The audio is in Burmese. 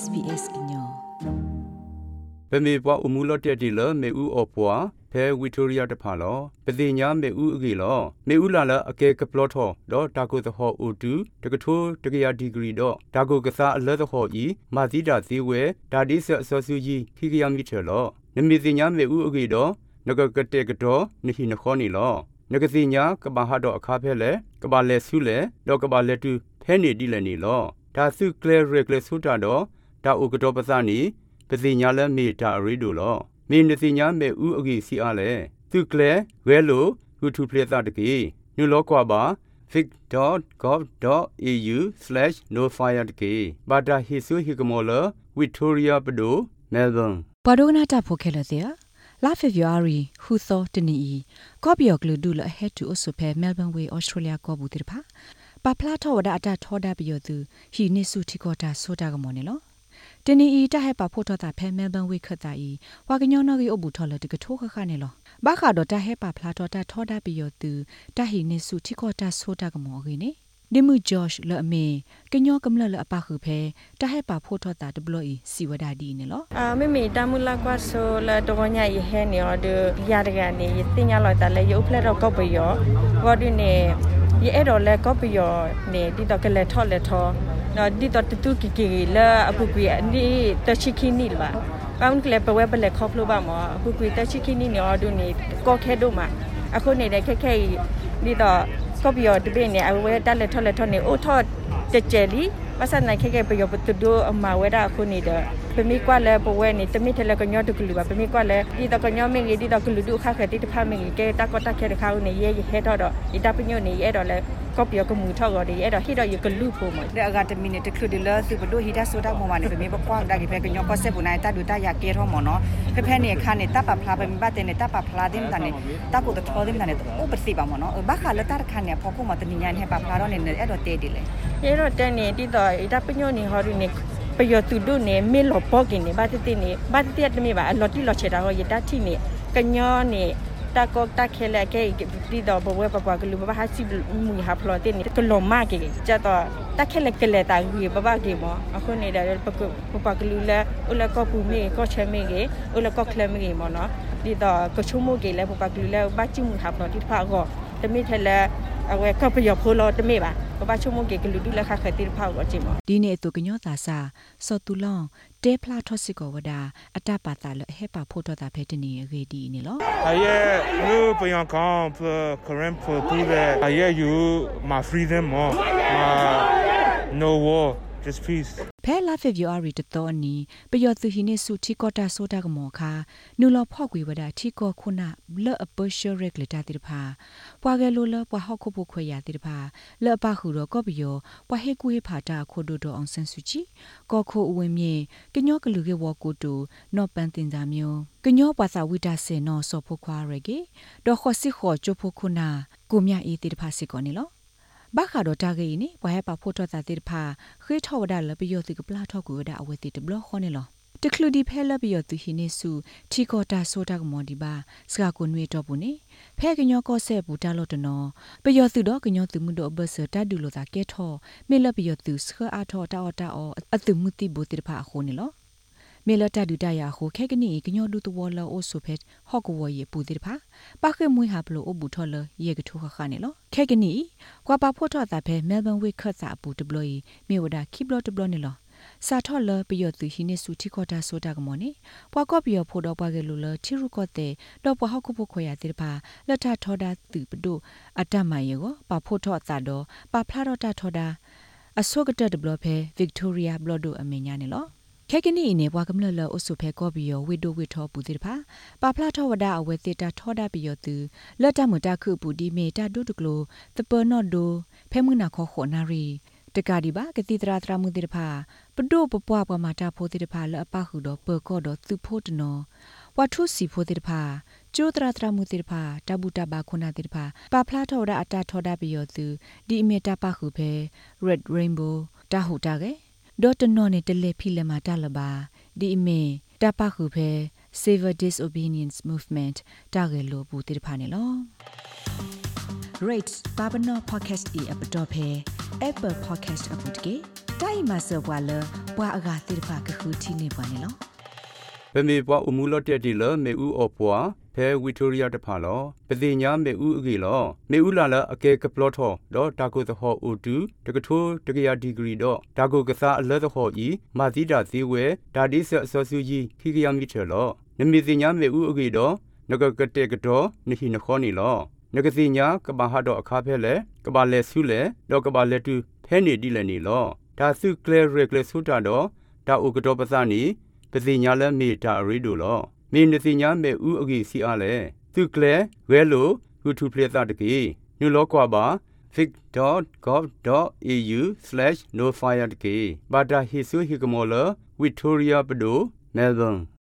SBS ညောပမေပွားအမှုလတ်တဲ့ဒီလမေဦးအပွားဖဲဝီတိုရီယာတဖာလောပတိညာမေဦးအကေလောမေဦးလာလအကေကပလော့ထောတော့တာကိုသဟောအိုတူတကထိုးတကရာဒီဂရီတော့တာကိုကစားအလတ်သဟောဤမာသီတာဇီဝဲဒါဒီဆအစောဆူကြီးခိကရမီထေလောနမေတိညာမေဦးအကေတော့နဂကတဲ့ကတော့နိဟိနခောနီလောနဂစီညာကဘာဟာတော့အခါဖဲလေကဘာလဲဆုလေတော့ကဘာလဲတူဖဲနေဒီလည်းနေလောဒါစုကလေရကလေဆုတာတော့ ဒါဥကတော့ပစနီပစီညာလဲမေတာရီဒိုလောမေနစီညာမေဥအဂီစီအားလဲသူကလေဝဲလိုဟူထူပလက်တာတကီနူလောကွာပါ vic.gov.au/nofire တကေဘာတာဟီဆူဟီကမောလဝီတိုရီယာပဒိုမဲလ်ဘန်ဘာဒိုနာတာဖိုခဲလတဲ့လာဖေဗူအာရီဟူသောတနီကော့ဘီယောကလူဒူလဟက်တူအဆုဖဲမဲလ်ဘန်ဝေးဩစတြေးလျကောဘူးတိဖာပပလာထောဝဒအတထောဒဘီယောသူဟီနိစုတီကောတာဆိုတာကမောနေလော တနီဤတဟက်ပါဖို့ထောတာဖဲမဲဘန်ဝိခတ်တာဤဝါကညောနောဂီအဘူထောလတကထိုးခခနေလောဘာခါတော့တဟက်ပါဖလာထောတာထောဒဘီယောသူတဟီနိစုတီကောတာဆိုတာကမောဂီနေဒီမူဂျော့ရှ်လအမေကညောကမလလအပခုဖဲတဟက်ပါဖို့ထောတာဒဘလီစီဝဒါဒီနေလောအာမေမေတမူလာကွာဆိုလာတော့ညာယဟဲနေရဒရရကနေတင်ညာလောက်တာလေရုပ်ဖလက်တော့ကောက်ပယောဝါဒီနေ ye ero le copy yo ne di to kele tho le tho no di to tu ki ki la apu ki ni to chiki ni la kaun kle pe we bele khop lo ba mo apu ki to chiki ni no du ni ko khe do ma အခုနေတဲ့ခက်ခဲဒီတော့ကော်ပီယောတပိနေအဝဲတက်လက်ထော်လက်ထော်နေအိုထော်တကြလီပစနိုင်ခက်ခဲပယောပတူဒိုအမဝဲတာအခုနေတဲ့ ပမိကွာလဲပဝဲနေတမိထလဲကညောတကလူပါပမိကွာလဲဒီတော့ကညောမင်းကြီးဒီတော့ကလူဒုခခတိတဖမင်းကြီးကဲတကောတခဲတခါဦးနေရဲရဲတော့တော့ဒီတပညိုနေရဲတော့လဲကော်ပီယောကမူထောက်တော့ဒီအဲ့တော့ဟိတော့ယကလူဖို့မတဲ့အကတမီနေတခလူဒီလာစုဘလို့ဟိဒါဆိုတာမမနေပမိပကွာဒါကိဖဲကညောကောဆက်ဘူးနိုင်တဒူတရကေရောမနော်ဖဖဲနေခါနေတပဖလာပမိပတ်တဲ့နေတပဖလာတဲ့တန်နေတကုတ်တော်တဲ့တန်နေဥပစီပါမနော်ဘာခါလက်တခါနေဖို့ဖို့မတနိညာနေပဖလာတော့နေအဲ့တော့တဲဒီလေရဲတော့တဲနေဒီတော့ဒီတပညိုနေဟောဒီနေ ပယောသူတို့နေမေလောပေါကင်နေဘာတတိနေဘာတတိတမေပါအလော်တီလော်ချေတာဟောရတာတိနေကညောနေတကောတခဲလက်ကေတီတော့ဘဝပပကလူဘဟာစီမူဟာဖလော်တင်နေကလောမကေကြတော့တခဲလက်ကလက်တာကြီးဘဘကေမအခုနေတယ်ပကပပကလူလဲဥလကောပူမေကောချမေကေဥလကောခလမေကေမနော်ဒီတော့ကချုံမိုကေလဲပပကလူလဲဘာချီမူဟာဖလော်တိဖာကောတမိထဲလဲ အဝဲကပရဖိုလောတမိပါပပချုံမိုကေကလူဒူလက်ခခတိဖာကောချင်မဒီနေ့သူကညောတာစာစောတူလောင်တဲဖလာထော့စစ်ကောဝဒအတပါတာလဟေပါဖို့တော့တာဖဲတနေရေဒီနေလောအရဲ့လူပယံကောင်ဖကရမ်ဖပူလေအရဲ့ယူမ freedom မ no war just peace ဖဲလာဖေဗူအာရီတတော်နီပယောသူဟိနေစုတီကောတာဆိုတာကမောခါနူလဖော့ကွေဝဒတီကောခုနာလော့အပရှယ်ရက်လက်တာတိတဖာပွာကဲလိုလပွာဟောက်ခုဖို့ခွေရတိတဖာလော့ပခုတော့ကော့ပယောပွာဟေကွေဖာတာခိုဒိုတော့အောင်ဆန်စုချီကောခိုအဝင်မြေကညောကလူကေဝကိုတူနော့ပန်တင်သာမျိုးကညောပွာစာဝိတာစေနောဆောဖို့ခွာရကေဒေါ်ခောစစ်ခောချိုဖို့ခုနာကိုမြအေးတိတဖာစစ်ကောနေလော ဘာခါတော့တာဂေနီဘွားဟပါဖို့တော့တာတိဖာခေထောဝဒါလပယောတိကပလာထောကူဒါအဝတိတဘလခေါနေလောတကလူဒီဖဲလပယောသူဟိနေစုထီကောတာဆိုတာကမောဒီပါစကာကိုနွေတော့ဘူးနေဖဲကညောကောဆဲဘူးတာလို့တနော်ပယောသူတော့ကညောသူမှုတော့ဘဆတာဒူလို့တာကဲထောမေလပယောသူစခအားထောတာအော်တာအော်အသူမှုတိဘူးတိဖာအခုနေလော မေလတာဒူတယာခုခဲကနီကညောဒူတဝလောအိုဆုဖက်ဟော့ကဝယေပူတိဖာပါခေမွေဟာဘလိုအဘူထောလယေကထုခခနေလောခဲကနီကွာပါဖို့ထောတာဖဲမဲလ်ဘန်ဝိခတ်စာပူတဘလိုမေဝဒခိဘလတဘလနေလောစာထော်လပယောသူဟိနေစုတိခေါ်တာဆိုတာကမောနေပွားကော့ပယောဖို့တော့ပွားကလူလချီရုကော့တဲ့တော့ပွားဟောက်ခုဖို့ခွေရတဲ့ပါလက်ထထော်တာသူပဒုအတ္တမယေကိုပါဖို့ထော့တာတော့ပါဖလာတော့တာထော်တာအစောကတက်ဒဘလဖဲဗစ်တိုးရီယာဘလဒိုအမညာနေလော ခဲကနီနေဘွားကမလလအဆုဖဲကောဘီယောဝိဒိုဝိထောပူတိဖာပါဖလာထောဝဒအဝဲတိတာထောဒဘီယောသူလက်တမတခုပူဒီမေတာဒုတကလိုတပနော့ဒိုဖဲမှုနာခောခောနာရီတကဒီပါကတိတရာတရာမှုတိဖာပဒိုပပွားပမာတာဖိုတိဖာလအပဟုတော့ပေကောတော့သူဖို့တနောဝါထုစီဖိုတိဖာကျိုးတရာတရာမှုတိဖာတဘူတဘာခုနာတိဖာပါဖလာထောဒအတာထောဒဘီယောသူဒီအမေတာပခုဖဲ red rainbow တာဟုတာကေ ဒေါ်တနော်နဲ့တလေဖိလမတာလပါဒီအမေတပခုဖဲ Savor Disobedience Movement တာဂေလိုဘူးတိဖာနေလော Rates Babano Podcast e app dot phe Apple Podcast app dot ke တိုင်မဆောပွာလပွာအဂါတိဖာကခုတီနေပွားနေလောပမေပွားအမှုလော့တက်တီလမေဥအော်ပွား ဖဲဝီတိုရီယာတဖာလောပတိညာမေဥအကေလောမေဥလာလအကေကပလော့ထောဒေါ်တာကိုသဟောအိုတူတကထိုးတကရာဒီဂရီတော့တာကိုကစားအလဲသဟောဤမာသီတာဇီဝဲဒါဒီဆအစောစုကြီးခိကရမီထေလောနမီတိညာမေဥအကေတော့နကကတဲ့ကတော့နိဟိနခောနီလောနဂစီညာကဘာဟာတော့အခါဖဲလေကဘာလဲဆုလေတော့ကဘာလဲတူဖဲနေတိလည်းနေလောဒါစုကလေရကလေဆုတာတော့ဒါဥကတော့ပစနီပစီညာလဲမေတာအရီတို့လော မင်းနစီညာမေဥအကြီးစီအားလဲသူကလေဝဲလိုဟူထူပလက်တာတကေညလောကွာပါ vic.gov.au/nofire တကေဘာတာဟီဆူဟီကမောလ Victoria Pado Melbourne